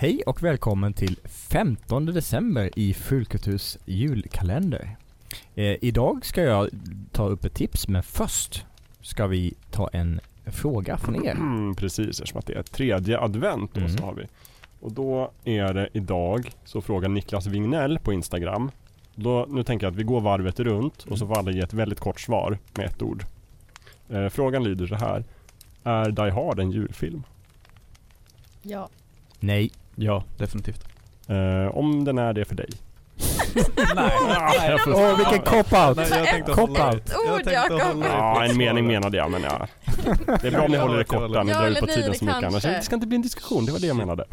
Hej och välkommen till 15 december i Fulkulturs julkalender. Eh, idag ska jag ta upp ett tips men först ska vi ta en fråga från er. Mm, precis, eftersom att det är tredje advent då Mm. så har vi. Och då är det idag, så frågar Niklas Wignell på Instagram. Då, nu tänker jag att vi går varvet runt och så får alla ge ett väldigt kort svar med ett ord. Eh, frågan lyder så här. Är Die Hard en julfilm? Ja. Nej. Ja, definitivt. Eh, om den är det för dig? Nej, jag får- Åh vilken cop-out! Nej, jag tänkte Cop hålla- out. jag Ord, tänkte Jakob. hålla Ja, en mening menade jag men ja. Det är bra om ni håller det korta, ni Ja drar ut på tiden så mycket annars. kanske. Det ska inte bli en diskussion, det var det jag menade.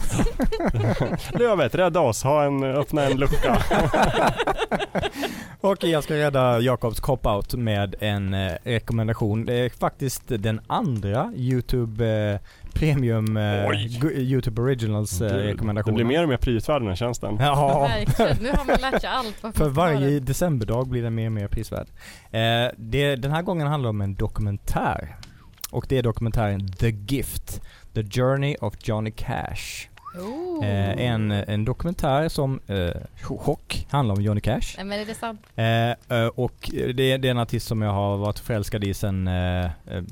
Lövet, rädda oss, ha en, öppna en lucka. Okej, jag ska rädda Jakobs cop-out med en eh, rekommendation. Det är faktiskt den andra YouTube eh, Premium eh, YouTube Originals eh, Det rekommendationen. blir mer och mer prisvärd den här tjänsten. Ja, Verkligen. Nu har man lärt sig allt. för varje det. decemberdag blir den mer och mer prisvärd. Eh, det, den här gången handlar om en dokumentär. Och det är dokumentären The Gift. The Journey of Johnny Cash. Oh. Eh, en, en dokumentär som, eh, chock, handlar om Johnny Cash. Nej men är det sant? Eh, eh, och det, är- det är en artist som jag har varit förälskad i sedan eh, eh,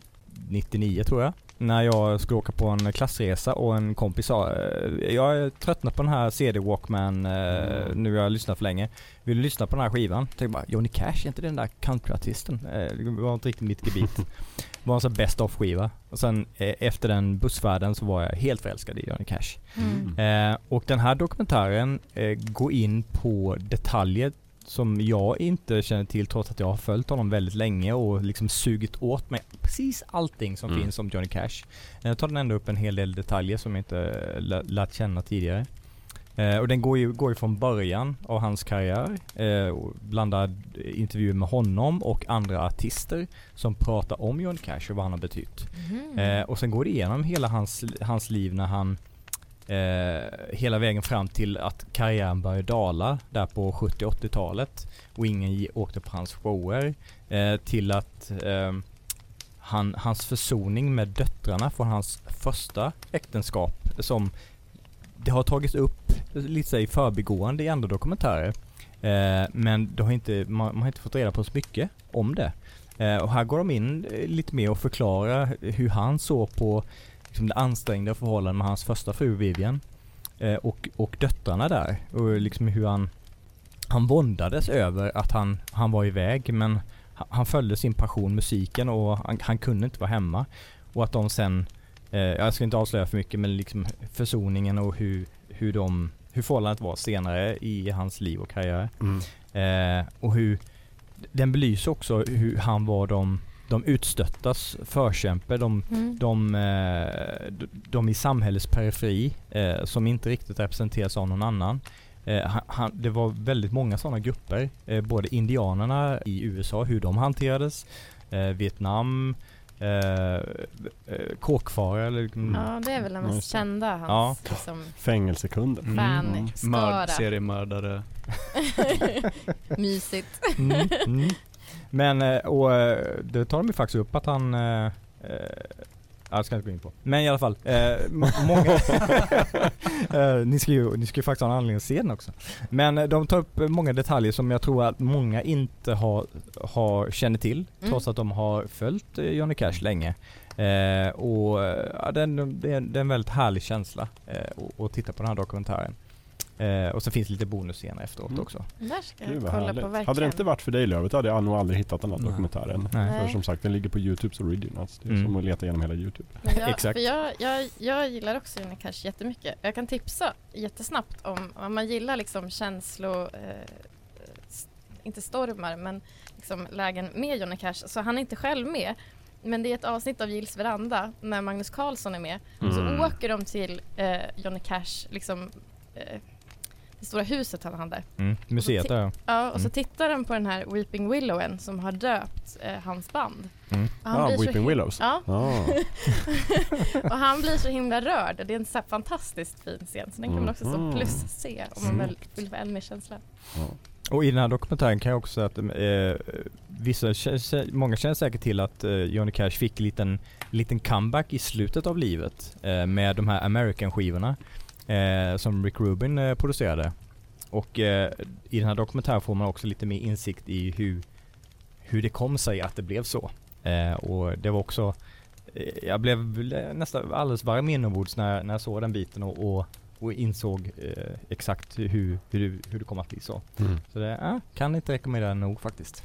99 tror jag. När jag skulle åka på en klassresa och en kompis sa eh, Jag är tröttnat på den här CD Walkman eh, nu har jag lyssnat för länge. Vill du lyssna på den här skivan? Tänkte bara Johnny Cash, är inte den där countryartisten? Eh, det var inte riktigt mitt gebit. Det var en sån best of skiva. Och sen efter den bussfärden så var jag helt förälskad i Johnny Cash. Mm. Och den här dokumentären går in på detaljer som jag inte känner till trots att jag har följt honom väldigt länge och liksom sugit åt mig precis allting som Mm. finns om Johnny Cash. Eh, tar den ändå upp en hel del detaljer som jag inte eh, lä- lärt känna tidigare. Eh, och den går ju, går ju från början av hans karriär, eh, och blandar intervjuer med honom och andra artister som pratar om Johnny Cash och vad han har betytt. Mhm. Eh, och sen går det igenom hela hans, hans liv när han eh, hela vägen fram till att karriären började dala där på 70-80-talet och ingen åkte på hans shower eh, till att eh, han, hans försoning med döttrarna från hans första äktenskap som det har tagits upp lite så i förbigående i andra dokumentärer. Eh, men det har inte, man, man har inte fått reda på så mycket om det. Eh, och här går de in eh, lite mer och förklarar hur han såg på liksom, det ansträngda förhållandet med hans första fru Vivian. Eh, och, och döttrarna där. Och liksom hur han, han våndades över att han, han var iväg men han, han följde sin passion musiken och han, han kunde inte vara hemma. Och att de sen, eh, jag ska inte avslöja för mycket men liksom försoningen och hur, hur de hur förhållandet var senare i hans liv och karriär. Mm. Eh, och hur den belyser också hur han var de, de utstöttas förkämpe, de, Mm. de, eh, d- de i samhällets periferi eh, som inte riktigt representeras av någon annan. Eh, han, det var väldigt många sådana grupper, eh, både indianerna i USA, hur de hanterades, eh, Vietnam, eh, eh, kåkfarare eller liksom- Ja det är väl den Ja, mest det. kända hans liksom, Fängelsekunden. Mm. fan Mörd, seriemördare. Mysigt. Mm, mm. Men, eh, och eh, det tar de ju faktiskt upp att han eh, Ja, det ska jag inte gå in på. Men i alla fall, eh, må- många... eh, ni, ska ju, ni ska ju faktiskt ha en anledning att se den också. Men de tar upp många detaljer som jag tror att många inte har, har känner till, Mm. trots att de har följt Johnny Cash länge. Eh, och ja, den, det, är, det är en väldigt härlig känsla att- att titta på den här dokumentären. Eh, och så finns det lite bonusscener efteråt Mm. också. Där ska jag kolla härligt. på verkligen. Hade det inte varit för dig Lövet hade jag nog aldrig hittat den här Nej. dokumentären. Nej. För som sagt den ligger på Youtubes originals. Det är Mm. som att leta igenom hela Youtube. Jag, Exakt. För jag, jag, jag gillar också Johnny Cash jättemycket. Jag kan tipsa jättesnabbt om, om man gillar liksom känslo... Eh, inte stormar, men liksom lägen med Johnny Cash. Så han är inte själv med. Men det är ett avsnitt av Gills veranda när Magnus Carlsson är med. Mm. Så åker de till eh, Johnny Cash, liksom eh, det stora huset han hade. Mm. Museet där ja. Ja, och så Mm. tittar de på den här Weeping Willowen som har döpt eh, hans band. Mm. Och han blir så Weeping him- Willows. Ja, Ah. och han blir så himla rörd. Det är en så här fantastiskt fin scen. Så den kan man också som Mhm. plus se om man Mm. väl vill få ännu mer känsla. Och i den här dokumentären kan jag också säga att eh, vissa, kä- många känner säkert till att eh, Johnny Cash fick en liten, liten comeback i slutet av livet eh, med de här American-skivorna. Eh, som Rick Rubin eh, producerade. Och eh, i den här dokumentären får man också lite mer insikt i hur, hur det kom sig att det blev så. Eh, och det var också, eh, jag blev nästan alldeles varm inombords när, när jag såg den biten och, och, och insåg eh, exakt hur, hur, hur det kom att bli så. Mm. Så det, kan inte rekommendera nog faktiskt.